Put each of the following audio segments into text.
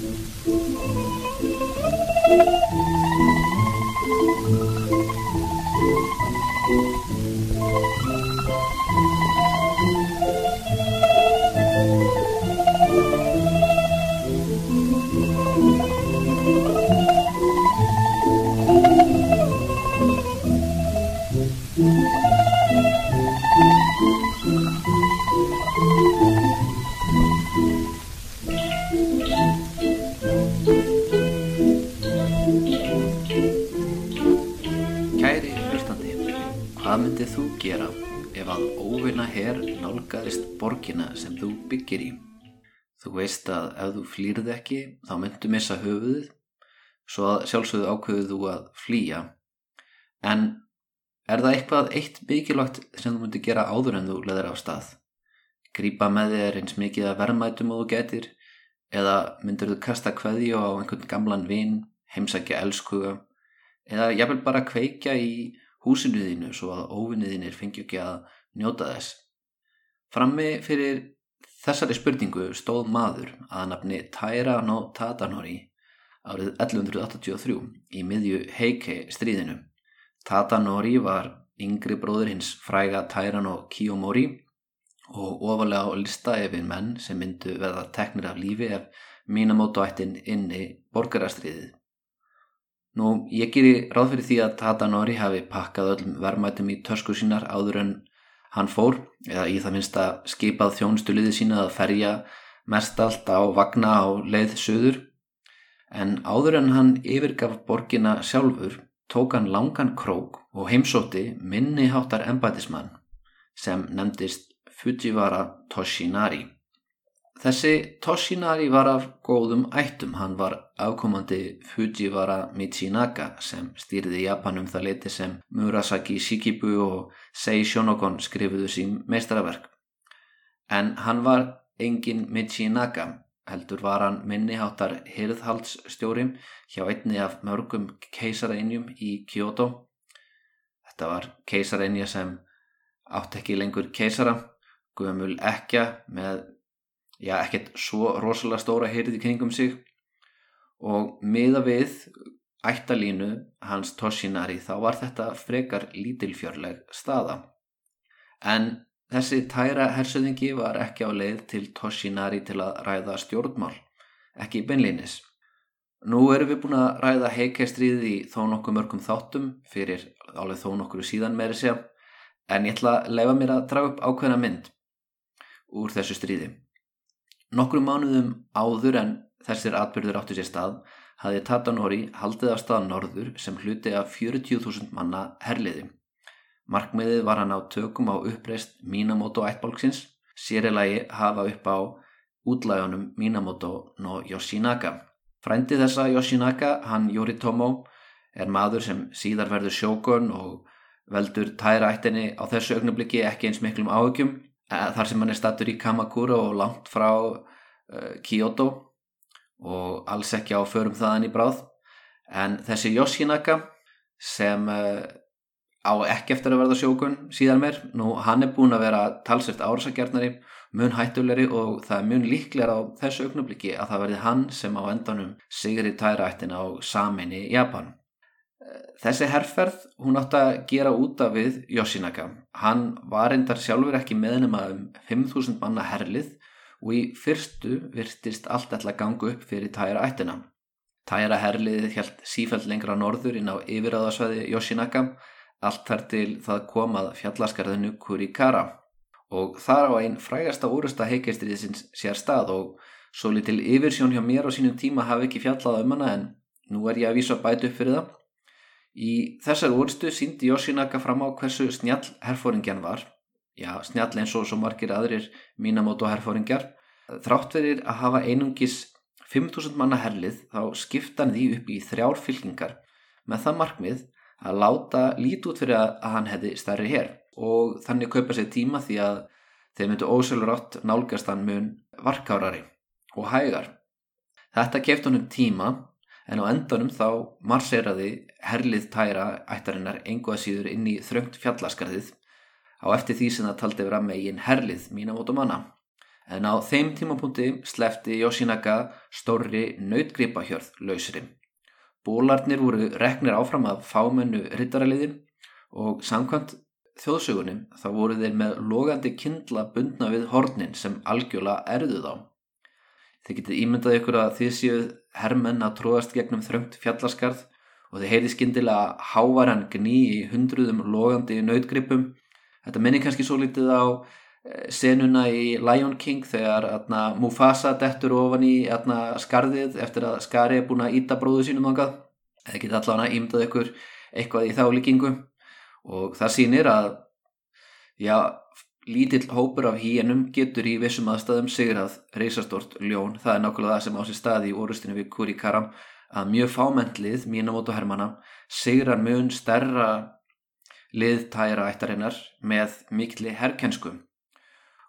Thank you. Veist að ef þú flýrð ekki þá myndu missa höfuðið, svo að sjálfsögðu ákveðu þú að flýja. En er það eitthvað eitt mikilvægt sem þú myndi gera áður en þú leðir á stað? Grípa með þér eins mikið að verðmætum og þú getur eða myndir þú kasta kveðju á einhvern gamlan vin, heimsækja elskuga eða jafnvel bara kveikja í húsinu þínu svo að óvinniðinir fengi ekki að njóta þess. Frammi fyrir þessari spurningu stóð maður að nafni Taira no Tatanori árið 1183 í miðju Heike stríðinu. Tatanori var yngri bróður hins fræga Taira no Kiyomori og ofalega á lista yfir menn sem myndu veða teknir af lífi ef mínamótu ættin inni borgarastriðið. Nú, ég geri ráð fyrir því að Tatanori hafi pakkað öllum verðmætum í törsku sínar áður en hann fór, eða í það minnsta skipað þjónustuliði sína að ferja mest allt á vagna á leið söður, en áður en hann yfirgaf borgina sjálfur tók hann langan krók og heimsótti minniháttar embætismann sem nefndist Fujiwara Toshinari. Þessi Toshinari var af góðum ættum, hann var afkomandi Fujiwara Michinaka sem stýrði Japanum það leiti sem Murasaki Shikibu og Sei Shonogon skrifuðu sín meistaraverk. En hann var engin Michinaka, heldur var hann minniháttar hirðhaldsstjórim hjá einni af mörgum keisareinjum í Kyoto. Þetta var keisareinja sem átt ekki lengur keisara, guðamul ekja með já, ekkert svo rosalega stóra heyrið í kringum sig og miða við ættalínu hans Toshinari þá var þetta frekar lítilfjörleg staða. En þessi tæra hersöðingi var ekki á leið til Toshinari til að ræða stjórnmál, ekki beinleinis. Nú erum við búin að ræða heikestriðið í þó nokkuð mörgum þáttum fyrir alveg þó nokkuð síðan meiri sér en ég ætla að leifa mér að draga upp ákveðna mynd úr þessu stríði. Nokkrum mánuðum áður en þessir atbyrður áttu sér stað hafði Tatanori haldið af stað norður sem hluti af 40.000 manna herliði. Markmiðið var hann á tökum á uppreist Minamoto ættbálksins, sérilagi hafa upp á útlægunum Minamoto no Yoshinaka. Frændi þessa Yoshinaka, hann Yoritomo, er maður sem síðar verður sjókun og veldur tæra ættinni á þessu augnabliki ekki eins miklum áhugjum þar sem hann er stattur í Kamakura og langt frá uh, Kyoto og alls ekki á förum þaðan í bráð. En þessi Yoshinaka sem uh, á ekki eftir að verða sjókun síðan mér, nú hann er búin að vera talsett árasagjarnari, mun hættulegri og það er mun líklega á þessu augnabliki að það verði hann sem á endanum sigri tæraættin á saminni Japan Þessi herrferð, hún átt að gera út af við Yoshinaka. Hann var endar sjálfur ekki meðnum að um 5.000 manna herlið og í fyrstu virtist allt ætla að ganga upp fyrir tæra ættina. Tæra herliðið held sífælt lengra norður inn á yfiráðasvæði Yoshinaka, allt þar til það komað fjallaskarðinu Kurikara. Og þar á einn frægasta úrasta heikestriðisins sér stað og svo litil yfirsjón hjá mér á sínum tíma hafi ekki fjallað um hana en nú er ég að vísa bætu upp fyrir það. Í þessar úrstu síndi Yoshinaka fram á hversu snjall herfóringjan var, já snjall eins og svo margir aðrir Minamoto herfóringjar. Þrátt verir að hafa einungis 5.000 manna herlið þá skipta hann því upp í þrjár fylkingar með það markmið að láta lít út fyrir að hann hefði stærri hér og þannig kaupa sér tíma því að þeir myndu ósölur átt nálgast hann mun varkárari og hægar. Þetta keft honum tíma en á endanum þá marseraði herlið tæra ættarinnar enguða síður inn í þröngt fjallaskarðið á eftir því sem það taldi vera megin herlið mína mótum manna. en á þeim tímapunkti slefti Yoshinaga stórri nautgripahjörð lausri. Bólarnir voru reknir áfram af fámennu rittaraliði og samkvæmt þjóðsögunum þá voru þeir með logandi kindla bundna við hornin sem algjöla erðu þá. Þið getið ímyndað ykkur að þið séuð hermenn að tróðast gegnum þröngt fjallaskarð og þið heyri skindilega hávaran gní í hundruðum logandi nautgripum. Þetta minni kannski svo litið á eh, senuna í Lion King þegar atna, Mufasa dettur ofan í atna, skarðið eftir að skari er búin að íta bróðu sínum ángað. Það getið allavega ímyndað ykkur eitthvað í þá líkingu og það sýnir að já, lítill hópur af hínum getur í vissum aðstæðum sigrað reysastort ljón. Það er nákvæmlega það sem á sér staði í orustinu við Kuri Karam að mjög fámendlið mínamótu hermana sigrar mjög stærra liðtæra ættarinnar með mikli herrkensku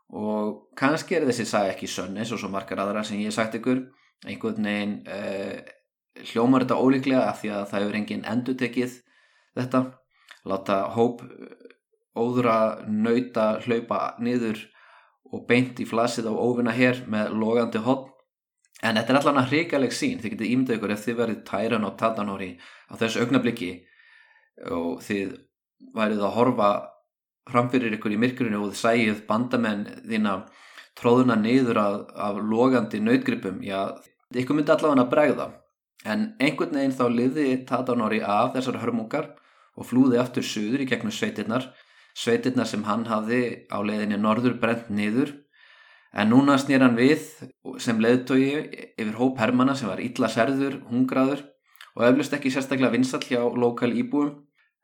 og kannski er þessi sag ekki sönn eins og svo margar aðra sem ég sagt ykkur. Einhvern veginn uh, hljómar þetta ólíklega af því að það hefur enginn endur tekið þetta. Láta hóp óðra nauta hlaupa niður og beint í flasið á óvinna hér með logandi hotn En þetta er allavega hrigaleg sín, þið getið ímyndað ykkur ef þið verið tæran á Tatanóri á þessu augnabliki og þið værið að horfa framfyrir ykkur í myrkurinu og þið sæjuð bandamenn þína tróðuna neyður af, af logandi nautgripum, já, ykkur myndi allavega að bregða. En einhvern veginn þá liði Tatanóri af þessar hörmungar og flúði aftur suður í gegnum sveitirnar, sveitirnar sem hann hafði á leiðinni norður brent niður En núna snýr hann við sem leðtogi yfir hóp hermana sem var illa serður, hungraður og eflust ekki sérstaklega vinsall hjá lokal íbúum.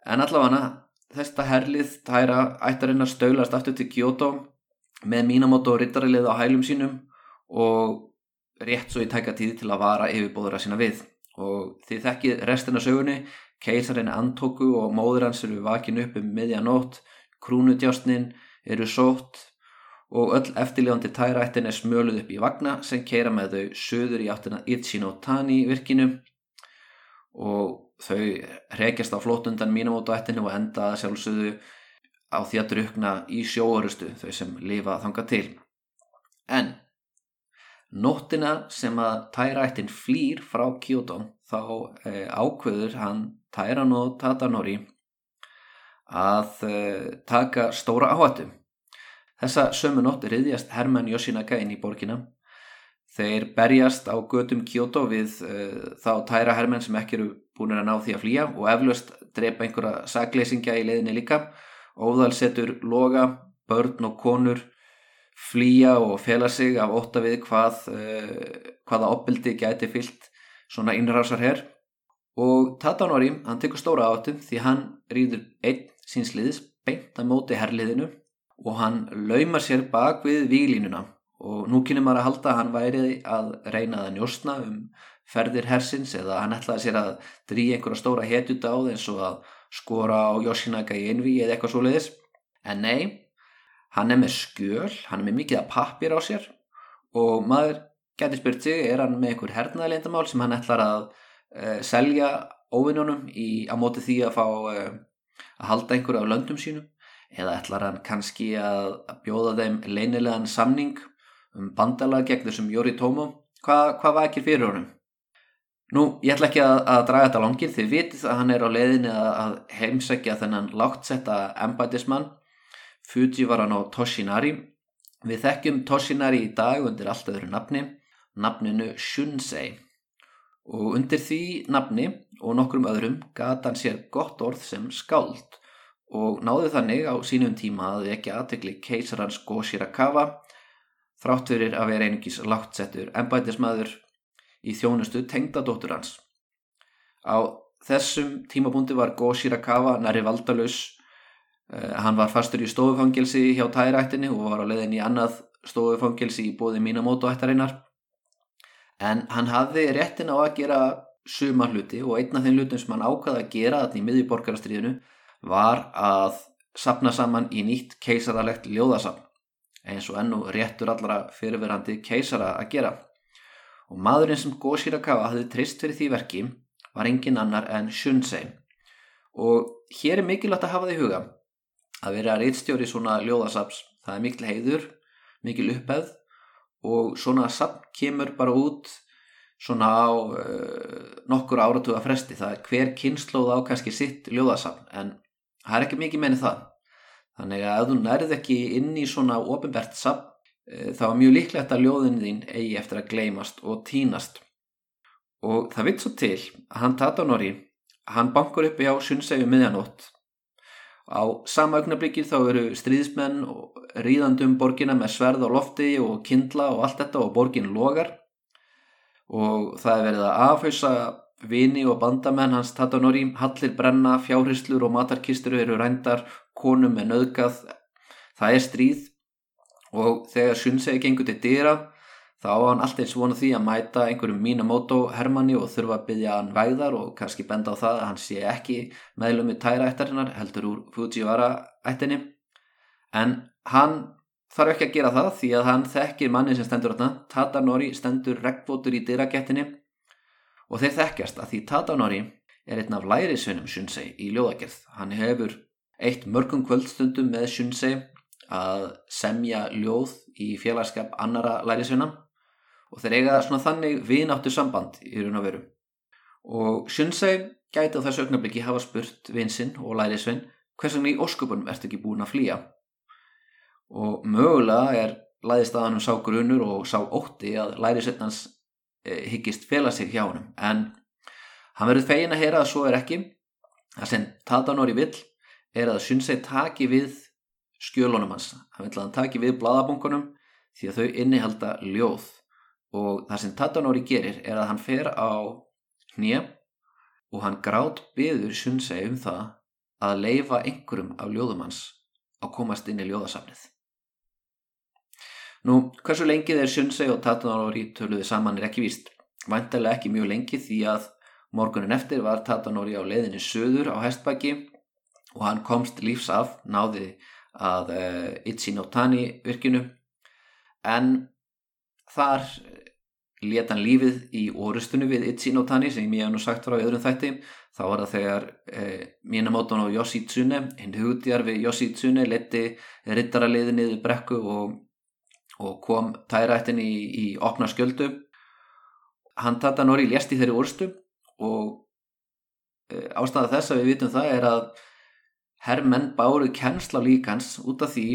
En allavega þetta herlið tæra ættarinn að stöglast aftur til Kyoto með mínamót og rittarlið á hælum sínum og rétt svo í tæka tíði til að vara yfirbóðura sína við. Og þið þekkið restina sögunni, keisarinn Antoku og móður hans eru vakin upp um miðjanótt, krúnudjásnin eru sótt og öll eftirljóðandi tærættin er smjöluð upp í vagna sem keira með þau söður í áttina Ichinotani virkinu og þau rekjast á flótundan mínamótaættinu og enda sjálfsögðu á því að drukna í sjóorustu þau sem lifa þanga til. Nóttina sem að tærættin flýr frá Kyoto þá eh, ákveður hann Tæran og Tatanori að eh, taka stóra áhættu Þessa sömu nótt riðjast Hermann Yoshinaga inn í borgina. Þeir berjast á gödum Kyoto við uh, þá tæra Hermann sem ekki eru búin að ná því að flýja og eflaust drepa einhverja sagleysingja í leiðinni líka. Óðal setur loga, börn og konur flýja og fela sig af óta við hvað, uh, hvaða opbildi gæti fyllt svona innrásar herr. Og Tatanori, hann tekur stóra áttum því hann rýður einn sínsliðis beint að móti herrliðinu og hann laumar sér bak við výlínuna og nú kynum maður að halda að hann væri að reyna að njóstna um ferðir hersins eða hann ætlaði sér að drí einhverja stóra hetjut á eins og að skora á Yoshinaga í einvi eða eitthvað svo leiðis en nei, hann er með skjöl hann er með mikið að pappir á sér og maður getur spurt sig er hann með einhver hernaðalendamál sem hann ætlar að uh, selja óvinnunum á móti því að fá uh, að halda einhverju á löndum sínum? Eða ætlar hann kannski að bjóða þeim leinilegan samning um bandalag gegn þessum Jóri Tómo Hva, hvað var ekki fyrir honum? Nú, ég ætla ekki að, að draga þetta langir. Þið vitið að hann er á leiðinni að, að heimsækja þennan láttsetta embætismann Fuji var hann á Toshinari. Við þekkjum Toshinari í dag undir allt öðru nafni nafninu Shunsei. Og undir því nafni og nokkrum öðrum gata hann sér gott orð sem skáld. Og náði þannig á sínum tíma að vekja aðtekli keisarans Go Shirakawa þrátt fyrir að vera einungis láttsettur ennbætismæður í þjónustu tengdadóttur hans. Á þessum tímabúndi var Go Shirakawa næri valdalus, hann var fastur í stofufangilsi hjá tærættinni og var á leðin í annað stofufangilsi í bóði mínamótu ættarinnar en hann hafði réttin á að gera suma hluti og einna þeim hlutum sem hann ákvaði að gera þarna í miðjuborgarastriðinu var að sapna saman í nýtt keisaralegt ljóðasapn eins og ennu réttur allara fyrirverandi keisara að gera. Og maðurinn sem Go Shirakawa hafði trist fyrir því verki var engin annar en Shunsei. Og hér er mikilvægt að hafa því huga að vera reittstjóri svona ljóðasaps það er mikil heiður, mikil uppeð og svona sapn kemur bara út svona á uh, nokkur áratuga fresti. Það er hver kynnslóð á kannski sitt ljóðasapn en það er ekki mikið menið það. Þannig að ef þú nærð ekki inn í svona ofinbært sapn uh, þá er mjög líklegt að ljóðin þín eigi eftir að gleymast og tínast. Og það vitt svo til að hann Tatanori hann bankur uppi á sunnsegu miðjanótt á sama augnablíkir þá eru stríðismenn og ríðandum borgina með sverð á lofti og kindla og allt þetta og borgin logar. Og það er verið að afhauðsa vini og bandamenn hans Tatanori hallir brenna, fjárhyslur og matarkistur eru rændar, konum er nöðgað það er stríð. Og þegar sunnsegi gengur til dýra þá á hann alltaf eins vonu því að mæta einhverjum Minamoto Hermanni og þurfa að byggja hann væðar og kannski benda á það að hann sé ekki meðlum með tæra ættarinnar heldur úr Fujiwara ættinni en hann þarf ekki að gera það því að hann þekkir manni sem stendur þarna. Tatanori stendur regnbótur í dyragettinni og þeir þekkjast að því Tatanori er einn af lærisvinnum Shunsei í ljóðagerð. Hann hefur eitt mörgum kvöldstundum með Shunsei að semja ljóð í félagskap annara lærisvinna og þeir eiga svona þannig vináttu samband í raun og veru. Og Shunsei gæti á þessu augnabliki hafa spurt vinsinn og lærisvinn hvers vegna í óskupunum ertu ekki búin að flýja? Og mögulega er læðist að hann sá grunur og sá ótti að lærisvinnans e, higgist fela sig hjá hann en hann verður fegin að heyra að svo er ekki. Það sem Tatanori vill er að Shunsei taki við skjölunum hans. Hann vill að hann taki við bladabunkunum því að þau innihalda ljóð og það sem Tatanori gerir er að hann fer á hnið og hann grátt byður Shunsei um það að leifa einhverjum af ljóðum hans að komast inn í ljóðasafnið. Nú, hversu lengið er Shunsei og Tatanori töluði saman er ekki víst. Væntalega ekki mjög lengi því að morgunin eftir var Tatanori á leiðinni söður á hestbæki og hann komst lífs af, náði að uh, Itchinotani virkinu en þar leta hann lífið í orustunni við Itchinotani sem ég hef nú sagt frá öðrum þætti þá var það þegar eh, Minamoto og Yoshitsune hinn hugdjar við Yoshitsune leti rittaraliði niður brekku og, og kom tærættin í, í opna skjöldu. Hann Tatanori lést í þeirri orustu og eh, ástæða þess að við vitum það er að herrmenn báru kennsla líkans út af því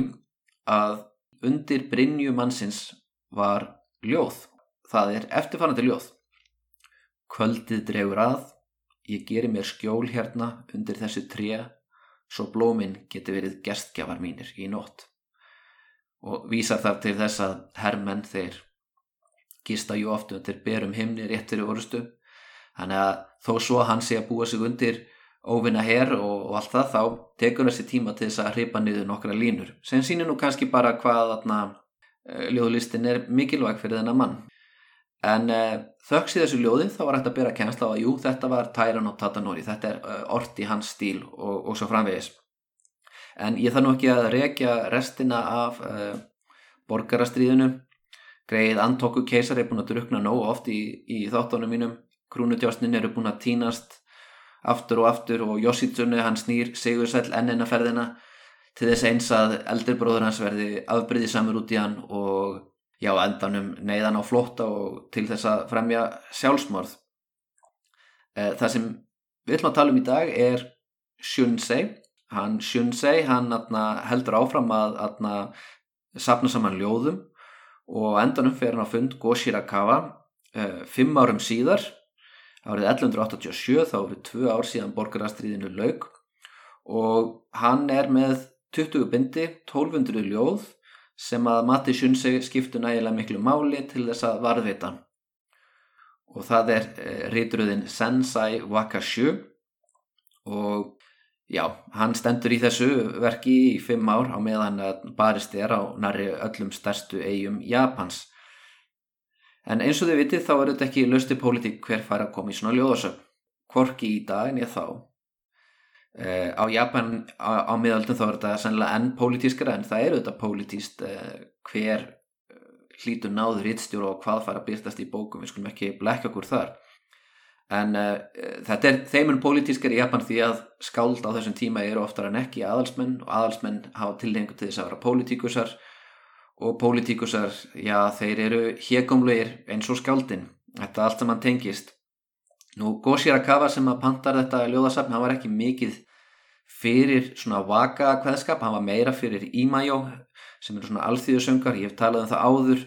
að undir Brynju mannsins var ljóð Það er eftirfarnandi ljóð. Kvöldið dregur að, ég geri mér skjól hérna undir þessu tré, svo blóminn geti verið gerstgjafar mínir í nótt. Og vísar þar til þess að herrmenn þeir gista ju oft undir berum himni réttir í orustu. Þannig að þó svo hann sé að búa sig undir óvinna herr og, og allt það, þá tekur þessi tíma til þess að hripa niður nokkra línur. Sen sínir nú kannski bara hvað þarna eh, ljóðlistin er mikilvæg fyrir þennan mann en uh, þöggs í þessu ljóði þá var hægt að byrja að kennast á að jú þetta var Tyran og Tatanori þetta er uh, ort í hans stíl og, og svo framvegis. En ég þarf nú ekki að rekja restina af uh, borgarastriðinu greið Antoku keisar er búin að drukna nóg oft í, í þáttunum mínum. Krúnutjásnin eru búin að tínast aftur og aftur og Yoshitsune hann snýr segur sæl ennina ferðina til þess eins að eldurbróður hans verði afbryðisamur út í hann og já, endanum neyðan á flótta og til þess að fremja sjálfsmorð. Eh, það sem við ætlum að tala um í dag er Shunsei. Hann Shunsei, hann atna, heldur áfram að atna, sapna saman ljóðum og endanum fer hann á fund Goshirakawa eh, fimm árum síðar, árið 1187, þá eru tvö ár síðan borgarastriðinu laug og hann er með 20 bindi, 1200 ljóð sem að Matti Sjunseg skiptu nægilega miklu máli til þess að varðvita og það er eh, rítruðin Sensai Wakashu. Og já, hann stendur í þessu verki í fimm ár á meðan að barist er á næri öllum stærstu eigum Japans. En eins og þið vitið þá er þetta ekki lösti pólitík hver fær að koma í svona ljóðasögn. Hvorki í dag en ég þá Uh, á Japan á, á miðaldum þá er þetta sannlega enn pólitískara en það eru þetta pólitíst uh, hver uh, hlítur náður hittstjóru og hvað fara að byrtast í bókum. Við skulum ekki blekka okkur þar. En þetta er þeimun pólitískar í Japan því að skáld á þessum tíma eru oftar en ekki aðalsmenn og aðalsmenn hafa tilhengu til þess að vera pólitíkusar. Og pólitíkusar, já þeir eru hégumlegir eins og skáldin. Þetta allt sem hann tengist nú Gósirakawa sem að pantar þetta ljóðasafn, hann var ekki mikið fyrir svona vaka kveðskap, hann var meira fyrir Ímajó sem eru svona alþýðusöngar, ég hef talað um það áður.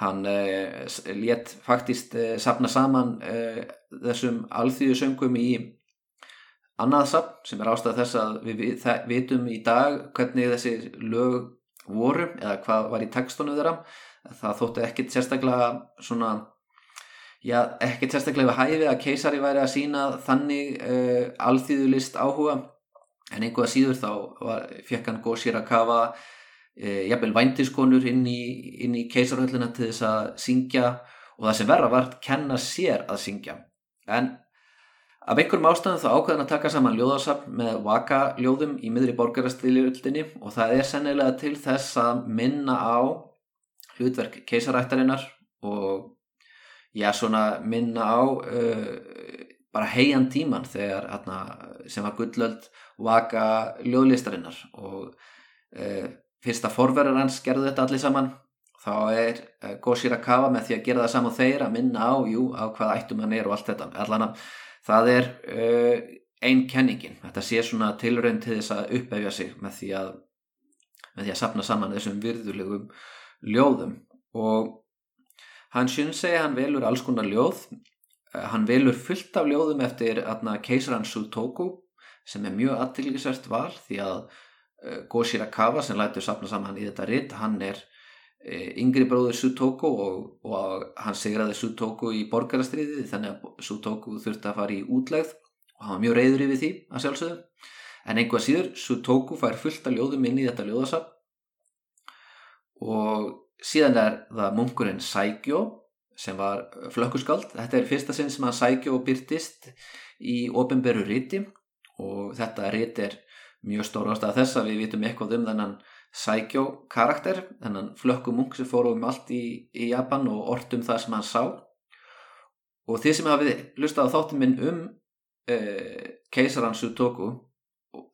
Hann eh, létt faktist eh, sapna saman eh, þessum alþýðusöngum í annað sapn sem er ástæð þess að við vitum í dag hvernig þessi lög voru eða hvað var í tekstunum þeirra. Það þóttu ekkit sérstaklega svona já, ekkit sérstaklega hæfi að keisari væri að sína þannig uh, alþýðulist áhuga. En einhverja síður þá var, fekk hann góðsýr að kafa e, jafnvel væntiskonur inn í, í keisarhöllina til þess að syngja. Og það sem verða var að kenna sér að syngja. En af einhverjum ástæðum þá ákveðan að taka saman ljóðarsafn með vaka ljóðum í miðri borgarastiljöldinni og það er sennilega til þess að minna á hlutverk keisarættarinnar og já svona minna á uh, bara heian tíman þegar atna, sem var gullöld vaka ljóðlistarinnar og uh, fyrsta forverðar hans gerðu þetta allir saman. Þá er uh, Gósir að kafa með því að gera það saman þeir að minna á, jú, á hvað ættum hann er og allt þetta, allan að það er einn kenningin. Þetta sé svona tilrönd til þess að uppefja sig með því að með því að sapna saman þessum virðulegum ljóðum. Og hann synsegi hann velur alls konar ljóð. Uh, hann velur fullt af ljóðum eftir keisaran Sutoku sem er mjög aðtilgisvært val því að Eh, Goshirakawa sem lætur sapna saman í þetta ritt, hann er eh, yngri bróður Sutoku og, og hann segraði Sutoku í borgarastriði þannig að Sutoku þurfti að fara í útlegð og hann var mjög reyður yfir því að sjálfsögðu. En einhvað síður Sutoku fær fullt að ljóðum inn í þetta ljóðasap og síðan er það munkurinn Saikyo sem var flökkuskald þetta er fyrsta sinn sem að Saikyo byrtist í ofinberu riti og þetta rit er mjög stór ástæða þess að við vitum eitthvað um þennan Saikyo karakter þennan flökkumung sem fór um allt í, í Japan og ortum það sem hann sá. Og þið sem hafið lustað á þáttum minn um eh, keisaran Sutoku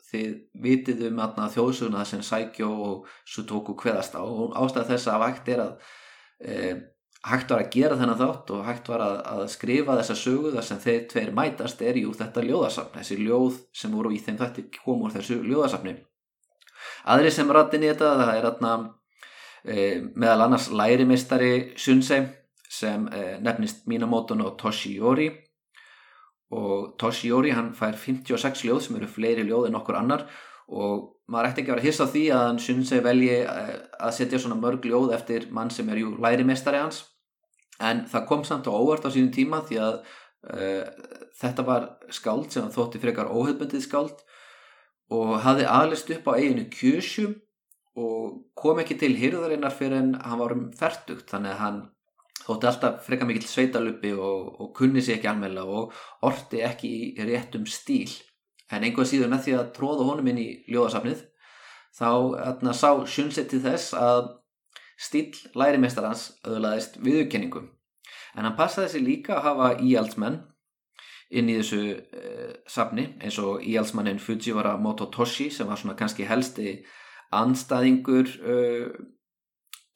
þið vitið um þjóðsugna sem Saikyo og Sutoku hveðast á. Og ástæða þess að vægt er að eh, hægt var að gera þennan þátt og hægt var að, að skrifa þessa sögu þar sem þeir tveir mætast er jú þetta ljóðasafn. Þessi ljóð sem voru í þeim þetta kom úr þessu ljóðasafni. Aðri sem rattin í þetta það er atna, e, meðal annars lærimistari Sunsei sem e, nefnist Minamoto no Toshiori og Toshiori hann fær 56 ljóð sem eru fleiri ljóð en okkur annar. Og maður ætti ekki að vera hiss á því að hann Sunsei velji e, að setja svona mörg ljóð eftir mann sem er jú lærimistari hans. En það kom samt á óvart á sínum tíma því að uh, þetta var skáld sem þótti frekar óhefbundið skáld. Og hafði aðlist upp á eiginu kjösjum og kom ekki til hýrðarinnar fyrir en hann var um færtugt þannig að hann þótti alltaf frekar mikill sveitaluppi og, og kunni sér ekki almeila og orti ekki í réttum stíl. En einhvað síður með því að tróða honum inn í ljóðasafnið þá atna, sá sjunsett til þess að stíl lærimestarans öðlaðist viðurkenningum en hann passaði sig líka að hafa íaldsmenn inn í þessu uh, safni eins og íaldsmannin Fujiwara Mototoshi sem var svona kannski helsti anstæðingur uh,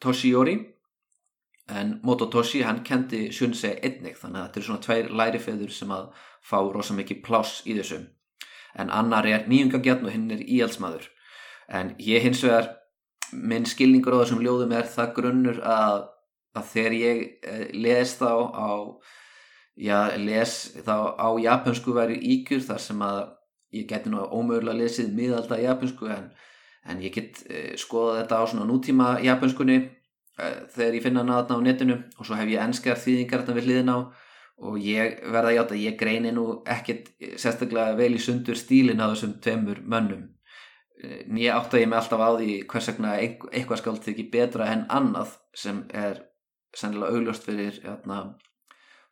Toshiori en Mototoshi hann kendi Shunsei einnig þannig að þetta er svona tveir lærifeður sem að fá rosa mikið pláss í þessu. En annar er nýjungagjarn og hinn er íaldsmaður en ég hins vegar minn skilningur á þessum ljóðum er það grunnur að, að þegar ég eh, les þá á já, les þá á japansku væri ígjur þar sem að ég geti nú ómögulega lesið miðalda japansku en, en ég get eh, skoða þetta á svona nútíma japanskunni þegar ég finna hana þarna á netinu og svo hef ég enskar þýðingar þarna við hliðin á og ég verða hjátt að ég greini nú ekkert sérstaklega vel í sundur stílin á þessum tveimur mönnum. Nýja átt að ég með alltaf á því hvers vegna eitthvað skáld þykir betra en annað sem er sennilega augljóst fyrir jæna,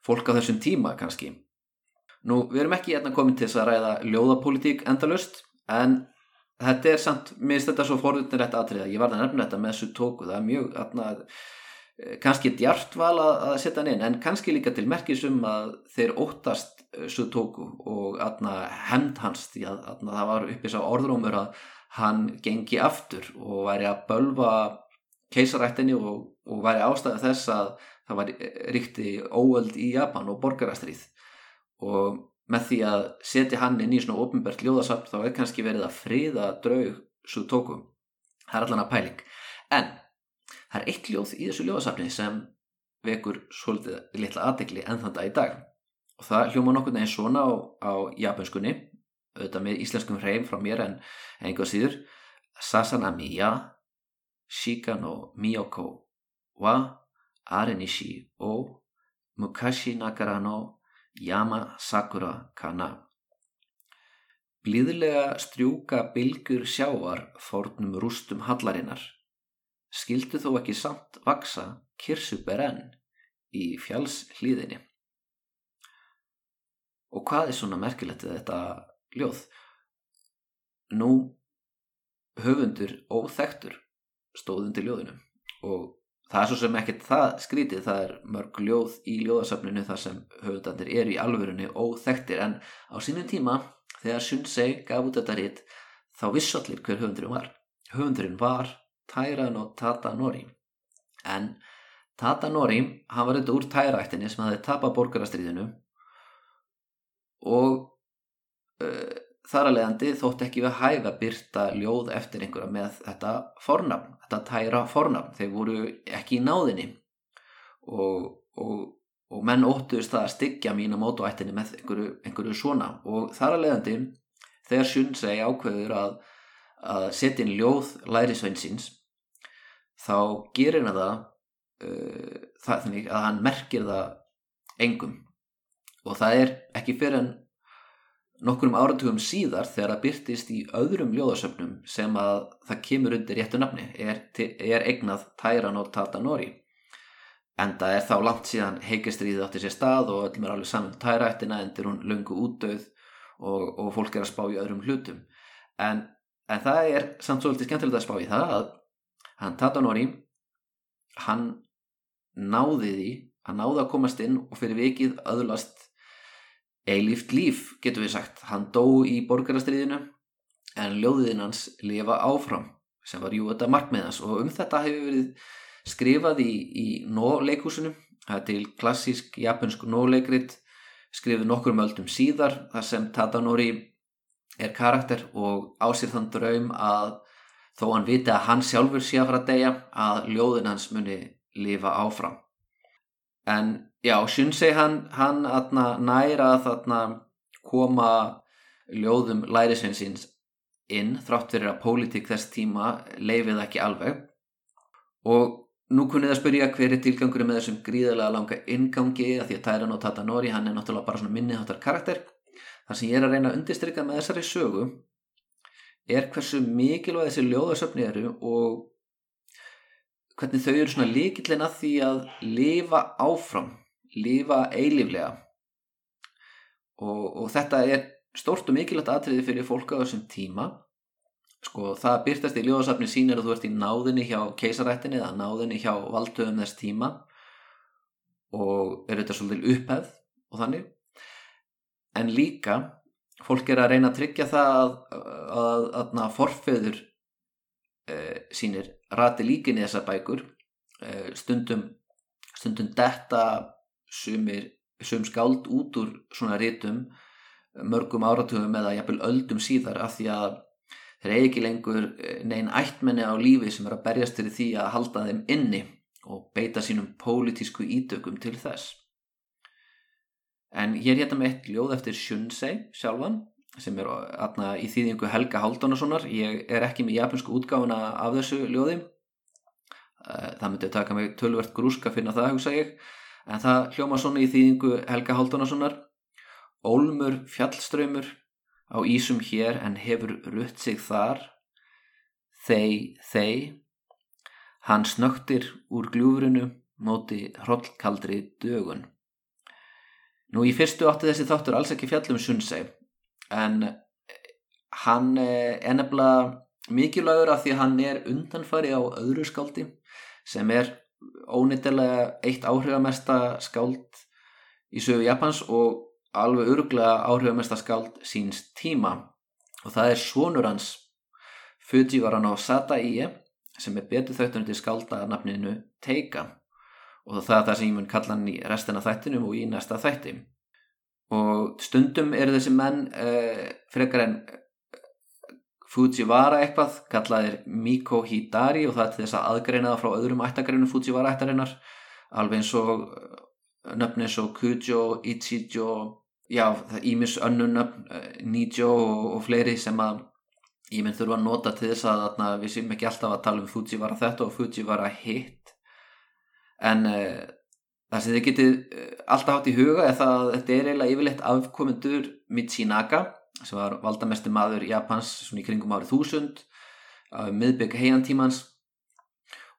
fólk á þessum tíma kannski. Nú við erum ekki jæna, komin til þess að ræða ljóðapolítík endalust en þetta er samt, minnst þetta svo forðunir þetta aðtriða, ég var það nefnir þetta með þessu tóku það er mjög jæna, kannski djart val að, að setja hann inn en kannski líka til merkisum að þeir óttast svo tóku og hend hans því að það var uppis á orðrómur að hann gengi aftur og væri að bölva keisarættinni og, og væri ástæða þess að það var ríkti óöld í Japan og borgarastrýð og með því að setja hann inn í svona ofinbært ljóðasafn þá er kannski verið að friða draug svo tókum. Það er allan að pæling. En það er eitt ljóð í þessu ljóðasafni sem vekur svolítið litla aðdegli enn þann dag í dag og það hljóma nokkur neginn svona á, á japanskunni auðvitað með íslenskum hreim frá mér en einhver síður Sasanami ya Shika no Miyoko wa Arenishi o Mukashi nakara no Yama Sakura Kana Blíðlega strjúka bylgur sjávar fórnum rústum hallarinnar. Skildu þó ekki samt vaksa kirsuberenn í fjalls hlýðinni. Og hvað er svona merkilegt þetta ljóð? Nú höfundur óþektur stóðundi ljóðinu og það er svo sem ekkert það skrítið það er mörg ljóð í ljóðasöfninu þar sem höfundandir eru í alvörunni óþektir en á sínum tíma þegar Sunsei gaf út þetta ritt þá vissu allir hver höfundurinn var. Höfundurinn var Tairano Tatanori. En Tatanori hann var þetta úr Tairættinni sem hafði tapað borgarastriðinu og uh, þar að leiðandi þótt ekki við hæfa byrta ljóð eftir einhverja með þetta fornafn, þetta tæra fornafn. Þeir voru ekki í náðinni. Og, og, og menn óttuðist það að styggja mína mótuættinni með einhverju, einhverju svona. Og þar að leiðandi þegar Sjunsei ákveður að, að setja inn ljóð lærisveinsins þá gerir hann það uh, það þannig að hann merkir það engum. Og það er ekki fyrir en Nokkurum áratugum síðar þegar það byrtist í öðrum ljóðasöfnum sem að það kemur undir réttu nafni er, er eignað Tæran og Tatanori. Enda er þá langt síðan heikistriðið átti sér stað og öllum er alveg saman um Tærættina endur hún lungu útdauð og, og fólk er að spá í öðrum hlutum. En, en það er samt svolítið skemmtilegt að spá í það að hann Tatanori, hann náði því, hann náði að komast inn og fyrir vikið öðlast eilíft líf, getur við sagt. Hann dó í borgarastriðinu en ljóðiðinn hans lifa áfram sem var jú þetta markmiðans og um þetta hefur verið skrifað í, í nóleikúsinu. Það er til klassísk japansk nóleikrit skrifið nokkur möldum síðar þar sem Tadanori er karakter og ásýr þann draum að þó hann viti að hann sjálfur sé að fara að deyja að ljóðin hans muni lifa áfram. En já, Shunsei hann, hann atna, næra að þarna koma ljóðum lærisveinsins inn þrátt fyrir að pólitík þess tíma leifið ekki alveg. Og nú kunnið að spyrja hver er tilgangur með þessum gríðarlega langa ingangi að því að Tæran og Tatanori hann er náttúrulega bara svona minniháttar karakter. Þar sem ég er að reyna að undirstryka með þessari sögu er hversu mikilvæg þessi ljóðasöfni eru og hvernig þau eru svona líkillin að því að lifa áfram lifa eiliflega og, og þetta er stort og mikilvægt aðtriði fyrir fólk á þessum tíma. Sko það byrtast í ljóðasafni sínir að þú ert í náðinni hjá keisarættinni eða náðinni hjá valdöðum þess tíma. Og er þetta svolítið upphefð og þannig. En líka fólk er að reyna að tryggja það að, að, að, að forfeður e, sínir rati líkinni þessar bækur. E, stundum stundum detta sumir, sum skáld út úr svona rítum mörgum áratugum eða jafnvel öldum síðar af því að þeir eigi ekki lengur eh, neinn ættmenni á lífi sem er að berjast til því að halda þeim inni og beita sínum pólitísku ítökum til þess. En er hérna með eitt ljóð eftir Shunsei sjálfan sem er atna, í þýðingu Helga Haldunarssonar. Ég er ekki með japansku útgáfuna af þessu ljóði. Eh, það myndi taka mig tölvert grúska finna það, hugsa ég en það hljóma svona í þýðingu Helga Haldunarssonar Ólmur fjallströymur á ísum hér en hefur rutt sig þar. Þei, þei Hann snögtir úr gljúfrunu móti hrollkaldri dögun. Nú í fyrstu átti þessi þáttur alls ekki fjallum sunnsei en hann er nefnilega mikilvægur af því hann er undanfari á öðru skáldi sem er ónýttilega eitt áhrifamesta skáld í sögu Japans og alveg örglega áhrifamesta skáld síns tíma. Og það er svonur hans Fujiwara no Sadaie sem er betur þauðtunum til skálda nafninu Teika. Og það er það sem ég mun kalla hann í restina þættinum og í næsta þætti. Og stundum eru þessi menn uh, frekar en Fujiwara eitthvað kallaðir Miko Hidari og það er þess að aðgreina það frá öðrum ættagreinum Fujiwara ættarinnar. Alveg eins og nöfni eins og Kujo, Ichijo já, það ímis önnunöfn Nijo og, og fleiri sem að ég minn þurfa að nota til þess að þarna, við séum ekki alltaf að tala um Fujiwara þetta og Fujiwara hitt. En uh, það sem þið getið uh, alltaf hátt í huga er það að þetta er eiginlega yfirleitt afkomendur Michinaka sem var valdamesti maður Japans svona í kringum árið þúsund uh, miðbygg heiantímans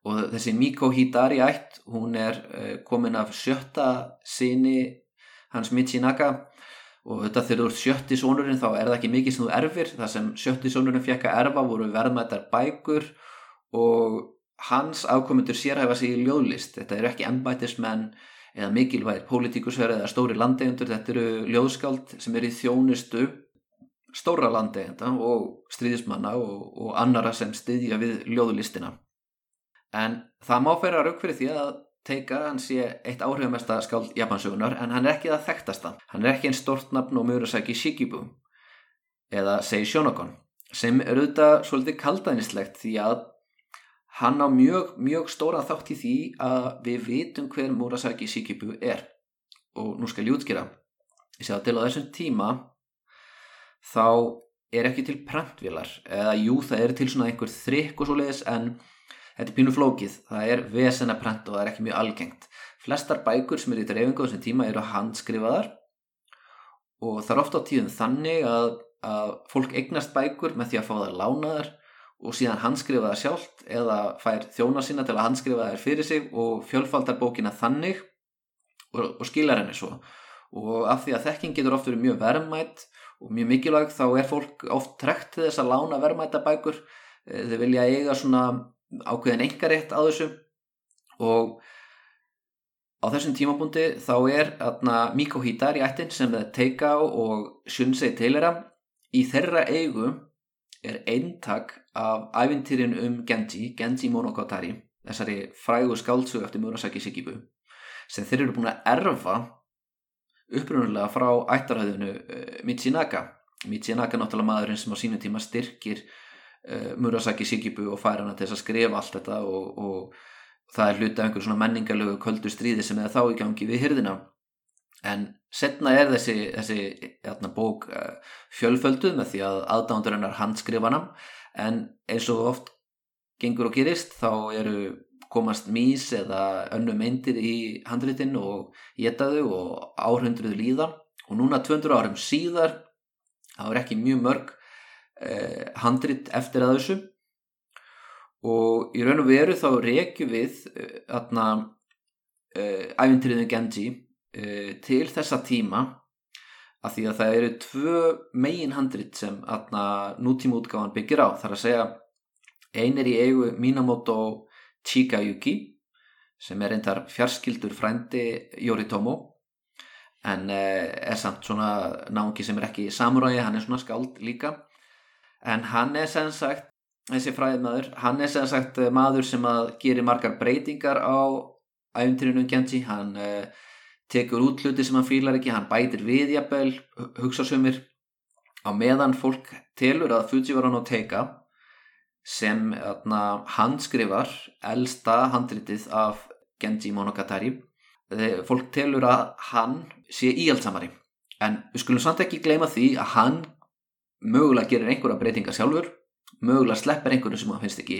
og þessi Miko Hidari ætt hún er komin af sjötta sinni hans Michinaka og þetta þegar þú ert sjötti sónurinn þá er það ekki mikið sem þú erfir. Það sem sjötti sónurinn fekk að erfa voru verðmættar bækur og hans afkomendur sérhæfa sig í ljóðlist. Þetta eru ekki embætismenn eða mikilvægir pólitíkusverð eða stóri landegjöndur þetta eru ljóðskáld sem er í þjónustu stóra landegjönda og stríðismanna og, og annara sem styðja við ljóðlistina en það má að rauk fyrir því að Teika, hann sé eitt áhrifamesta skáld Japansögunar en hann er ekki það þekktasta. Hann er ekki einn stort nafn og Murasaki Shikibu eða Sei Shonokon sem er auðvitað svolítið kaldaðnislegt því að hann á mjög, mjög stóra þátt í því að við vitum hver Murasaki Shikibu er og nú skal ég útskýra. Ég sé að til á þessum tíma þá er ekki til prentvilar eða jú það er til svona einhver þrykk og svo leiðis en Þetta er pínu flókið, það er vesen að prenta og það er ekki mjög algengt. Flestar bækur sem eru í dreifingu á þessum tíma eru handskrifaðar og það er ofta á tíðum þannig að, að fólk eignast bækur með því að fá það lánaðar og síðan handskrifa það sjálft eða fær þjóna sína til að handskrifa það fyrir sig og fjölfaldar bókina þannig og, og skilar henni svo. Og af því að þekking getur ofta verið mjög verðmætt og mjög mikilvægt þá er fólk oft trekt til þess að lána verðmætta bækur. Eh, Þeir vilja eiga svona ákveðin engarétt á þessu og á þessum tímabúndi þá er atna, Miko Hidari ættin sem það teika á og Shunsei Taylora í þeirra eigu er eintak af ævintýrin um Genji, Genji Monogatari þessari frægu skáldsug eftir Murasaki Shikibu sem þeir eru búin að erfa upprunulega frá ættarhauðinu uh, Michinaka Michinaka náttúrulega maðurinn sem á sínum tíma styrkir uh, Murasaki Shikibu og fær hana til þess að skrifa allt þetta og, og það er hluti af einhver svona menningarlegu köldu stríði sem er þá í gangi við hyrðina en setna er þessi, þessi játna, bók uh, fjölfölduð með því að aðdándur hennar handskrifana en eins og oft gengur og gerist þá eru komast mís eða önnu meindir í handritin og getaðu og áhrundruðu líða. Og núna 200 árum síðar þá er ekki mjög mörg eh, handrit eftir að þessu. Og í raun og veru þá reykju við aðna eh, eh, æfintriðin Genji eh, til þessa tíma að því að það eru tvö megin handrit sem aðna nútíma útgáðan byggir á. Þar að segja ein er í eigu Minamoto Chikayuki sem er eintar fjarskildur frændi Yoritomo en eh, er samt svona náðungi sem er ekki samuræði, hann er svona skáld líka. En hann er sem sagt þessi fræðið maður, hann er sem sagt eh, maður sem að gerir margar breytingar á æfntirinu Genji hann uh, tekur út hluti sem hann fýlar ekki, hann bætir við jafnvel, hugsa sumir. Á meðan fólk telur að Fujiwara no Teika sem atna, hann skrifar elsta handritið af Genji Monogatari. Þegar fólk telur að hann sé íhaldsamari en við skulum samt ekki gleyma því að hann mögulega gerir einhverja breytinga sjálfur mögulega sleppir einhverju sem hann finnst ekki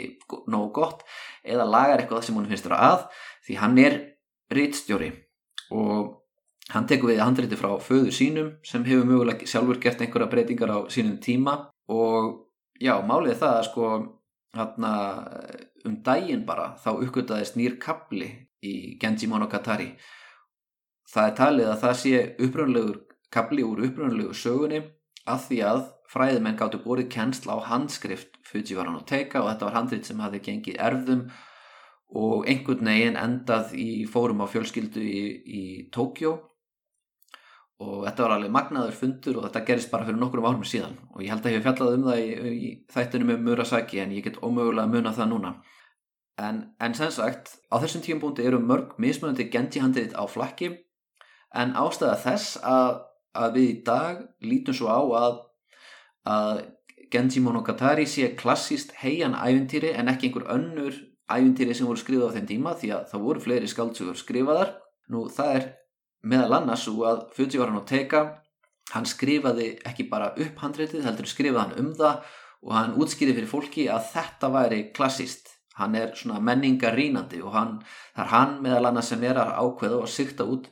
nógu gott eða lagar eitthvað sem hann finnst vera að því hann er rittstjóri og hann tekur við handriti frá föðu sínum sem hefur mögulega sjálfur gert einhverja breytingar á sínum tíma og já, málið það að sko hana, um daginn bara þá uppgötaðist nýr kapli í Genji Monogatari. Það er talið að það sé uppröðunlegur kapli úr uppröðunlegu sögunni að því að fræðimenn gáttu borið kennsla á handskrift Fujiwara no Teika og þetta var handrit sem hafi gengið erfðum og einhvern veginn endað í fórum á fjölskyldu í, í Tókjó og þetta var alveg magnaður fundur og þetta gerist bara fyrir nokkrum árum síðan. Og ég held að ég hef fjallað um það í, í þættunum um Murasaki en ég get ómögulega að muna það núna. En, en sem sagt á þessum tíumbúndi eru mörg mismunandi Genji handrit á flakki. En ástæða þess að, að við í dag lítum svo á að, að Genji Monogatari sé klassíst heian ævintýri en ekki einhver önnur ævintýri sem voru skrifað á þeim tíma því að það voru fleiri skaldsugur skrifaðar. Nú það er meðal annars og að Fujiwara no Teika hann skrifaði ekki bara upp handreitið heldur skrifaði hann um það og hann útskýði fyrir fólki að þetta væri klassíst hann er svona menningar rínandi og hann, það er hann meðal annars sem er að ákveða og sykta út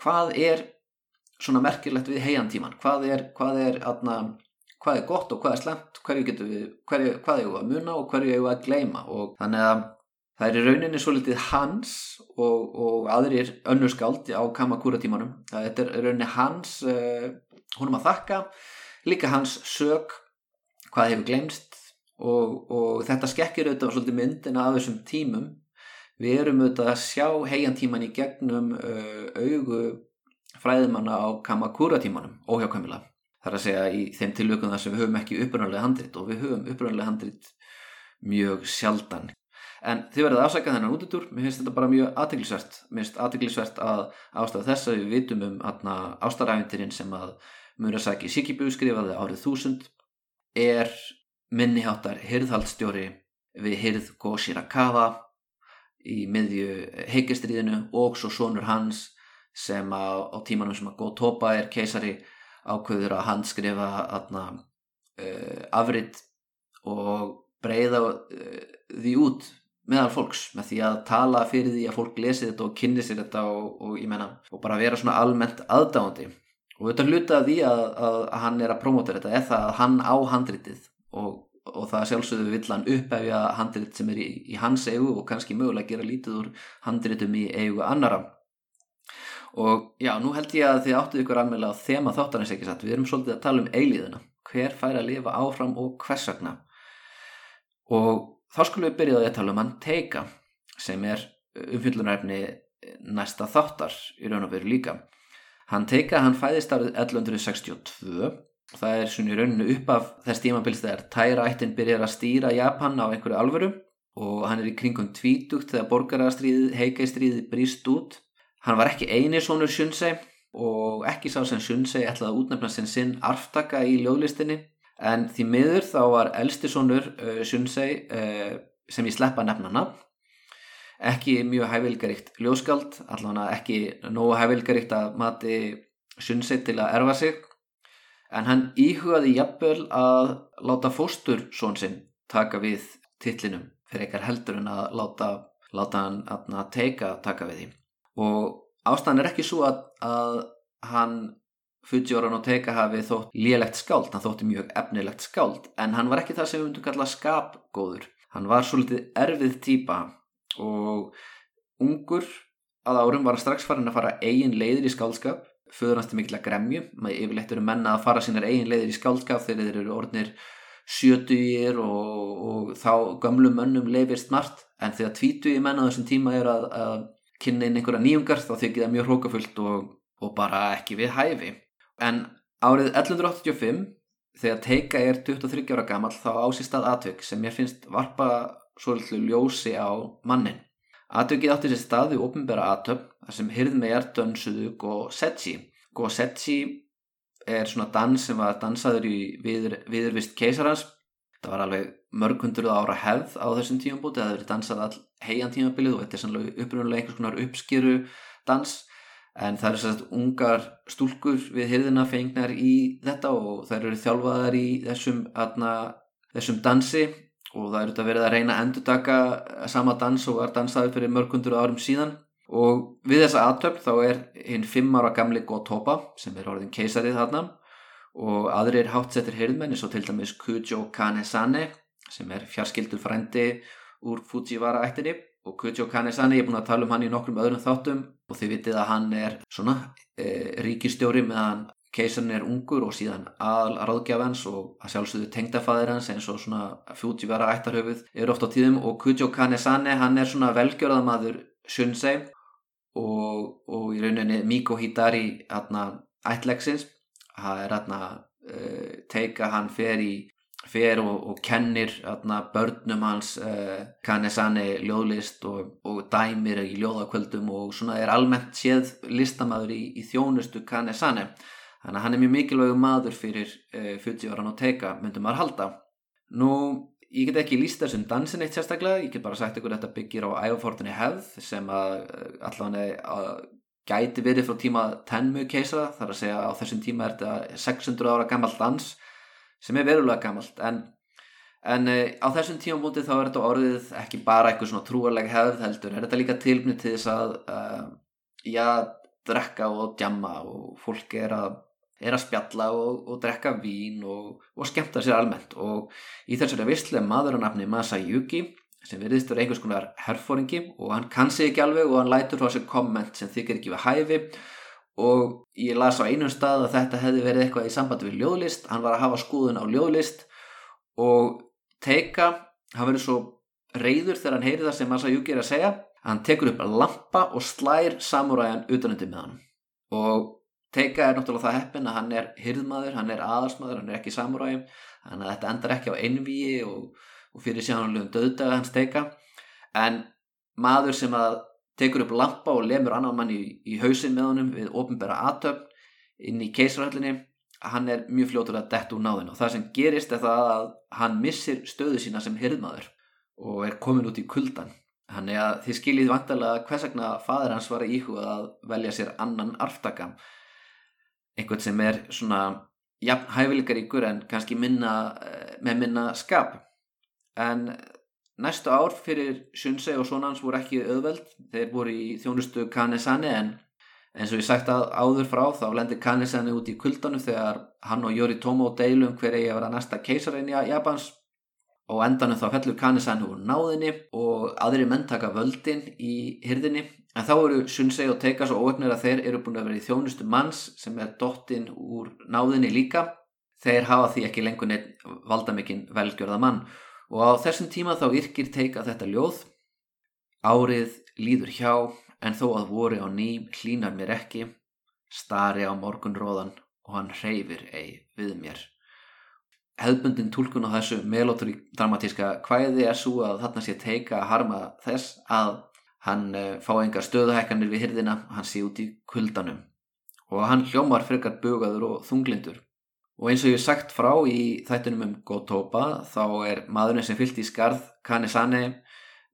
hvað er svona merkilegt við heiantíman hvað er, hvað er, atna, hvað er gott og hvað er slemt við, hverju, hvað er við að muna og hverju er við að gleima og þannig að það er í rauninni svo litið hans og, og aðrir önnurskáldi á Kamakura tímanum þetta er í rauninni hans uh, húnum að þakka líka hans sög hvað hefur glemst og, og þetta skekkir auðvitað svolítið myndina af þessum tímum. Við erum auðvitað að sjá heiantíman í gegnum uh, augu fræðimanna á Kamakura tímanum óhjákvæmila þar að segja í þeim tilvökum þar sem við höfum ekki upprannlega handrit og við höfum upprannlega handrit mjög sjaldan en þið verðið afsækjað þennan útudur mér finnst þetta bara mjög aðteglisvert mér finnst aðteglisvert að ástæða þess að við vitum um ástaræfintirinn sem að Murasaki Shikibu skrifaði árið 1000 er minniháttar hirðhaldstjóri við hirð Go Shirakawa í miðju heikistriðinu og svo sonur hans sem á, á tímanum sem að Go Toba er keisari ákveður að hann skrifa aðna uh, afrit og breyða uh, því út meðal fólks með því að tala fyrir því að fólk lesi þetta og kynni sér þetta og, og ég menna og bara vera svona almennt aðdáðandi og þetta hluta því að, að, að hann er að promóta þetta eða að hann á handritið og, og það sjálfsögðu vill hann upphefja handrit sem er í, í hans eigu og kannski mögulega gera lítið úr handritum í eigu annara og já, nú held ég að þið áttuð ykkur alveg á þema þáttanins ekki satt, við erum svolítið að tala um eilíðina hver fær að lifa áfram og hvers vegna? Og þá skulum við byrjaði að tala um hann teika sem er umfyllunarefni næsta þáttar í raun og veru líka. Hann teika, hann fæðist árið 1162 og það er svona í rauninu upp af þess tímabils þegar Tæra-ættin byrjar að stýra Japan á einhverju alvöru og hann er í kringum tvítugt þegar borgarastriðið, heikaistriðið brýst út. Hann var ekki eini svonur Shunsei og ekki sá sem Shunsei ætlaði að útnefna sinn sinn arftaka í ljóðlistinni en því miður þá var elsti svonur uh, Shunsei uh, sem ég sleppa nefna nafn ekki mjög hæfilgaríkt ljóskald, allavega ekki nógu hæfilgaríkt að mati sunnsett til að erfa sig. En hann íhugaði jafnvel að láta fóstur són sinn taka við tillinum fyrir eitthvað heldur en að láta, láta hann að teika taka við því. Og ástæðan er ekki svo að, að hann Fujiwara no Teika hafi þótt lélegt skáld, hann þótti mjög efnilegt skáld en hann var ekki það sem við myndum kalla skapgóður. Hann var svolítið erfið týpa og ungur. Að árum var strax farin að fara eigin leiðir í skálskap föður hans til mikla gremju. Maður yfirleitt eru menna að fara sínar eigin leiðir í skálskap þegar þeir eru orðnir sjötugir og, og þá gamlu mönnum leifist margt en þegar tvítugir menna á þessum tíma er að, að kynna inn einhverja nýjungar þá þykir það mjög hrókafullt og, og bara ekki við hæfi en árið 1185 þegar teika er 23 ára gammal þá ásist að atvökk sem ég finnst varpa svolítið ljósi á mannin. Atökið átti sér stað við ofinbæra þar sem hirðmegar dönsuðu Go-Setsi. Go-Setsi er svona dans sem var dansaður í viður, viðurvist keisarans. Það var alveg mörg hundruð ára hefð á þessum tímabúti. Það hefur dansað all heian tímabilið og þetta er sannlega upprunalega einhvers konar uppskýru dans. En það eru sérst ungar stúlkur við hirðina fengnar í þetta og þær eru þjálfaðar í þessum, atna, þessum dansi. Og það er þetta verið að reyna að endur taka sama dans og var dansaður fyrir mörgundur árum síðan. Og við þessa aðtöfn þá er hinn fimm ára gamli Gotoba sem er orðin keisarið þarna. Og aðrir hátsettir hirðmenni svo til dæmis Kujo Kanesane sem er fjarskildur frændi úr Fujiwara ættinni og Kujo Kanesane, ég er búin að tala um hann í nokkrum öðrum þáttum og þið vitið að hann er svona e, ríkistjóri meðan keisarinn er ungur og síðan aðal ráðgjafans og að sjálfsögðu tengdafæðir hans eins og svona Fujiwara ættarhöfuð eru oft á tíðum. Og Kujo Kanesane hann er svona velgjörðamadur Shunsei og, og í rauninni Miko Hidari ættlegsins það er hérna uh, teika hann fer í fer og, og kennir atna, börnum hans uh, Kanesani ljóðlist og, og dæmir í ljóðakvöldum og svona er almennt séð listamæður í, í þjónustu Kanesani þannig að hann er mjög mikilvægu maður fyrir uh, Fujiwara no Teika myndum maður halda. Nú ég get ekki líst þessum dansin eitt sérstaklega ég get bara sagt ykkur þetta byggir á æfafortunni hefð sem að allavega gæti verið frá tíma Tenmu keisara þar að segja á þessum tíma er þetta 600 ára gammal dans sem er verulega gammalt en, en uh, á þessum tíma mútið þá er þetta orðið ekki bara eitthvað svona trúarlega hefð heldur, er þetta líka tilbynið til þess að uh, já, drekka og djamma og fólk er að, er að spjalla og, og drekka vín og, og skemmta sér almennt. Og í þessari visslega maður á nafni Masayuki sem veriðist verið einhvers konar herfóringi og hann kann sig ekki alveg og hann lætur frá sér komment sem þykir ekki við hæfi og ég las á einum stað að þetta hefði verið eitthvað í sambandi við ljóðlist. Hann var að hafa skoðun á ljóðlist. Og teika hann verið svo reyður þegar hann heyri það sem Masayuki er að segja. Hann tekur upp að lampa og slær samúræjan utanöndi með hann og teika er náttúrulega það heppin að hann er hyrðmaður, hann er aðarsmaður, hann er ekki samúræjum þannig að þetta endar ekki á einvíi og, og fyrir sjánulegum döðdaga hans teika. En maður sem að tekur upp lampa og lemur annan mann í, í hausin með honum við ofinbæra aðtöfn inn í keisarhöllinni. Hann er mjög fljótur að detta úr náðin og það sem gerist er það að hann missir stöðu sína sem hirðmaður og er komin út í kuldan hann er að þið skiljið vantarlega hvers vegna fadur hans var íhuga að velja sér annan arftaka einhvern sem er svona jafn hæfileikaríkur en kannski minna, eh, með minna skap en Næstu ár fyrir Shunsei og svona hans voru ekki auðveld, þeir voru í þjónustu Kanesani en eins og ég sagt að áður frá þá lendir Kanesani út í kuldanum þegar hann og Yoritomo deilum hver eigi að vera næsta keisarin í Japans. Og endanum þá fellur Kanesani úr náðinni og aðri menn taka völdin í hyrðinni en þá eru Shunsei og Teika svo óögnir að þeir eru búin að vera í þjónustu manns sem er dottinn úr náðinni líka. Þeir hafa því ekki lengur neitt valdamikinn velgjörða mann og á þessum tíma þá yrkir teika þetta ljóð Árið líður hjá en þó að voru á ný hlínar mér ekki stari á morgunróðan og hann hreyfir ei við mér. Hefðbundin tólkun á þessu melodramatíska hvæði er svo að þarna sé teika að harma þess að hann eh, fá engar stöðuhækkanir við hyrðina hann sé út í kuldanum. Og hann hljómar frekar bugaður og þunglindur Og eins og ég sagt frá í þættunum um Gotoba þá er maðurinn sem fyllt í skarð Kanesane,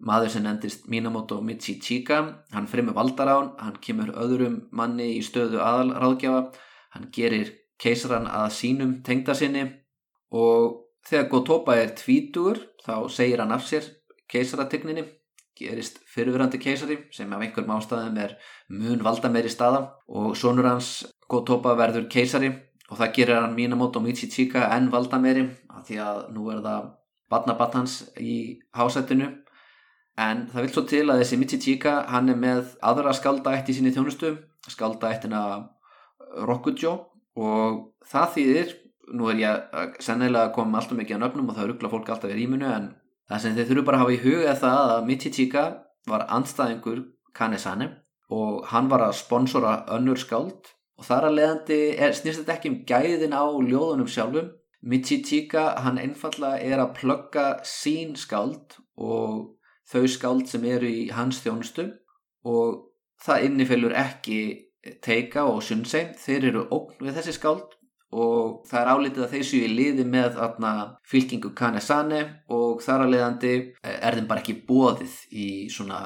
maður sem nendist Minamoto Michichika, hann fremur valdarán, hann kemur öðrum manni í stöðu aðalráðgjafa, hann gerir keisaran að sínum tengda sinni. Og þegar Gotoba er tvítur þá segir hann af sér keisarategninni, gerist fyrirverandi keisari sem af einhverjum ástæðum er mun valda meiri staða. Og sonur hans Gotoba verður keisari og það gerir hann Minamoto Michichika enn valda meiri af því að nú er það batnabatnans í hásættinu en það vil svo til að þessi Michichika hann er með aðra skaldætt í sinni þjónustu skaldættina Rokujo. Og það þýðir nú er ég sennilega að koma alltaf mikið á nöfnum og það ruggla fólk alltaf í rýmunu en það sem þeir þurfu bara að hafa í huga það að Michichika var anstæðingur Kanesane og hann var að sponsora önnur skald og þar að leiðandi snýst þetta ekki um gæðin á ljóðunum sjálfum. Michichika hann einfallega er að plugga sín skáld og þau skáld sem eru í hans þjónustu. Og það innifellur ekki teika og sunnsei þeir eru ógn við þessi skáld og það er álitið að þeir séu í liði með atna, fylkingu Kanesane. Og þar að leiðandi er þeim bara ekki bóðið í svona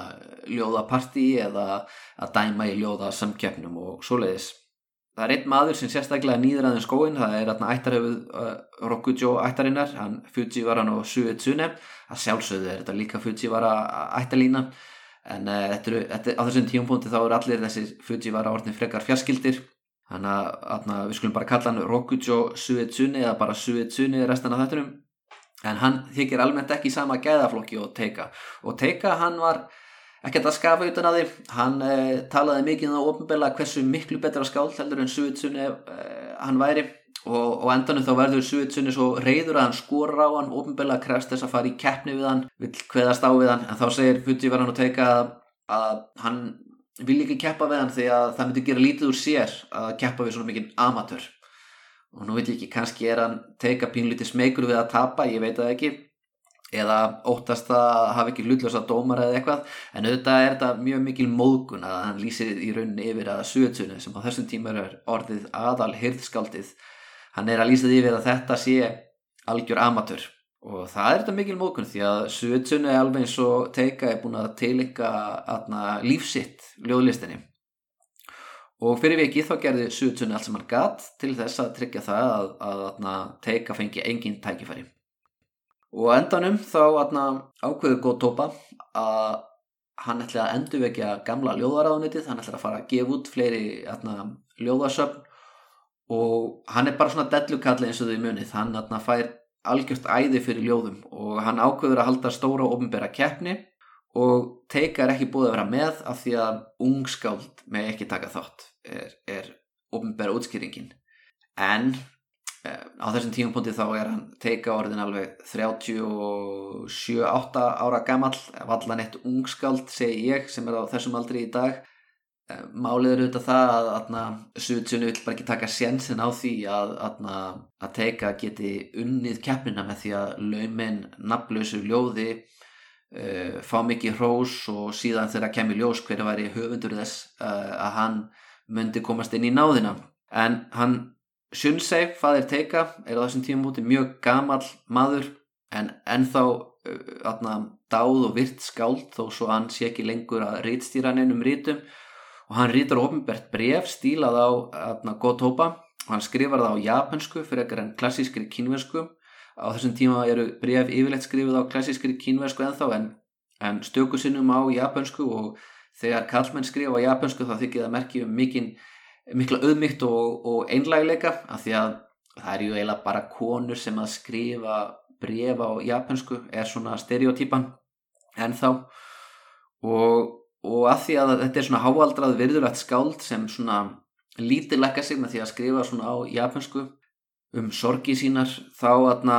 ljóðapartí eða að dæma í ljóða samkjöfnum og svoleiðis það er einn maður sem sérstaklega nýður aðeins skóin það er aðna ættarhefið uh, Rokujo ættarinnar, hann Fujiwara og Suetsune, að sjálfsögðu er þetta líka Fujiwara ættalína en uh, þetta, þetta, á þessum tíumpunkti þá eru allir þessi Fujiwara orðin frekar fjarskildir. Þannig að við skulum bara kalla hann Rokujo Suetsune eða bara Suetsune restan af þettunum en hann þykir almennt ekki sama gæðaflokki og Teika. Og Teika hann var ekkert að skafa utan að því hann eh, talaði mikið um það ofinbella hversu miklu betra skáld heldur en Suðitsunni eh, hann væri. Og, og endanum þá verður Suðitsunni svo reyður að hann skora á hann ofinbella krefst þess að fara í keppni við hann vil hveðast á við hann. En þá segir Fujivaran og teika að, að hann vil ekki keppa við hann því að það myndi gera lítið úr sér að keppa við svona mikið amatör og nú veit ég ekki, kannski er hann teika pínlítið smegur við að tapa, ég veit það ekki eða óttast að hafa ekki hlutlösa dómar eða eitthvað en auðvitað er þetta mjög mikil móðgun að hann lýsir í rauninni yfir að Suðsunu sem á þessum tíma er orðið aðal hyrðskaldið hann er að lýsa því yfir að þetta sé algjör amatör og það er þetta mikil móðgun því að Suðsunu er alveg eins og teika er búin að teilika lífsitt ljóðlistinni. Og fyrir vikið þá gerði Suðsunu allt sem hann gatt til þess að tryggja það að, að, að teika fengi engin tækifæri og endanum þá atna, ákveður góð tópa að hann ætla að endurvekja gamla ljóðaráðunitið, hann ætla að fara að gefa út fleiri ljóðasöfn. Og hann er bara svona dellukall eins og þau munið, hann atna, fær algjört æði fyrir ljóðum. Og hann ákveður að halda stóra og ofnbæra keppni og teika er ekki búið að vera með af því að ungskáld með ekki taka þátt er, er ofnbæra útskýringin. En á þessum tímapunkti þá er hann teika orðin alveg 37-8 ára gammal vallan eitt ungskáld segi ég sem er á þessum aldri í dag. Eh, málið er auðvitað það að Suðsunu vil bara ekki taka sjensin á því að, að, að teika geti unnið keppnina með því að laumin nafnlausu ljóði uh, fá mikið hrós og síðan þegar kemur ljós hverja væri höfundur þess uh, að hann myndi komast inn í náðina. En hann Shunsei, fadir Teika, er á þessum tíum múti mjög gamal maður en ennþá uh, dáð og virt skáld þó svo hann sé ekki lengur að rítstýra hann einum rítum og hann rítar ofinbært bref stílað á Gotoba. Og hann skrifar það á japansku fyrir ekkert en klassískri kínversku. Á þessum tíma eru bref yfirleitt skrifið á klassískri kínversku ennþá en, en stöku sinnum á japansku og þegar kallmenn skrifa á japansku þá þykir það merkjum um mikinn mikla auðmygt og, og einlæguleika af því að það er ju eiginlega bara konur sem að skrifa bref á japansku er svona stereotýpan ennþá. Og, og af því að þetta er svona háaldrað virðulegt skáld sem svona lítilegka sig með því að skrifa svona á japansku um sorgi sínar þá aðna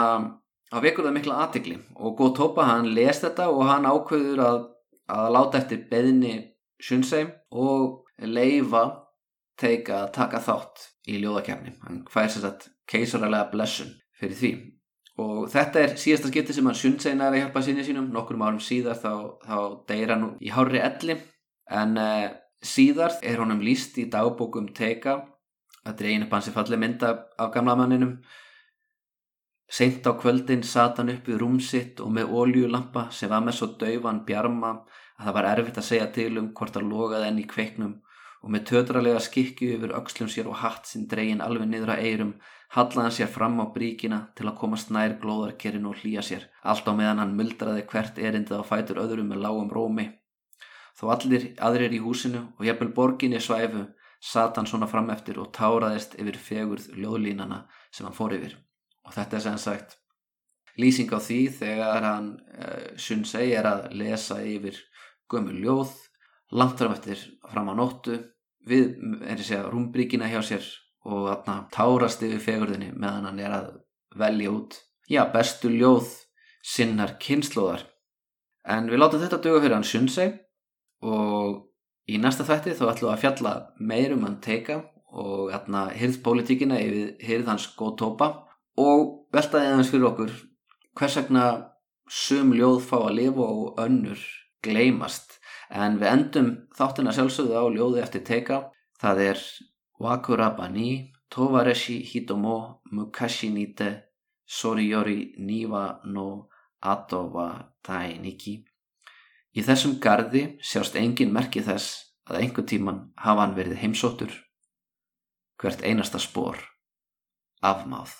að vekur það mikla aðtikli og Gotoba hann les þetta og hann ákveður að, að láta eftir beðni Shunsei og leifa teika að taka þátt í ljóðakefni hann fær sér satt keisaralega blessun fyrir því. Og þetta er síðasta skipti sem hann Shunsei næri að hjálpa sinni sínum. Nokkur árum síðar þá, þá deyra hann í hári elli. En uh, síðar er honum líst í dagbókum teika að dregin upp hansi falli mynda af gamla manninum. Seint á kvöldin sat hann upp við rúmsitt og með óljulampa sem var með svo dauvan bjarma að það var erfitt að segja til um hvort að logaði enn í kveiknum og með tötralega skikju yfir aukslum sér og hatt sinn dregin alveg niður að eirum hallaði hann sér fram á bríkina til að komast nær glóðarkerinn og hlýja sér allt á meðan hann muldraði hvert erindið á fætur öðrum með lágum rómi. Þó allir aðrir í húsinu og jafnvel borginni svæfu sat hann svona fram eftir og táraðist yfir fegurð ljóðlínana sem hann fór yfir. Og þetta er sem sagt lýsing á því þegar hann uh, eh, Sunsei er að lesa yfir gömul ljóð langt fram eftir fram á nóttu við, er að segja, rúmbríkina hjá sér og atna, tárast yfir fegurðinni meðan hann er að velja út já, bestu ljóð sinnar kynnslóðar en við látum þetta dögu fyrir hann Sunsei og Í næsta þætti þá ætlum við að fjalla meirum hann teika og hérna hirðpolítíkina yfir hirðhans góð tópa og veltaði aðeins fyrir okkur hvers vegna sum ljóð fá að lifa og önnur gleymast en við endum þáttina sjálfsögðu á ljóði eftir teika það er Wakurabani Tovareshi Hitomo Mukashi Nite Soriyori Niwa no Atowa Tainiki Í þessum gardi sjást engin merki þess að einhver tíman hafa hann verið heimsóttur. Hvert einasta spór. Afmáð.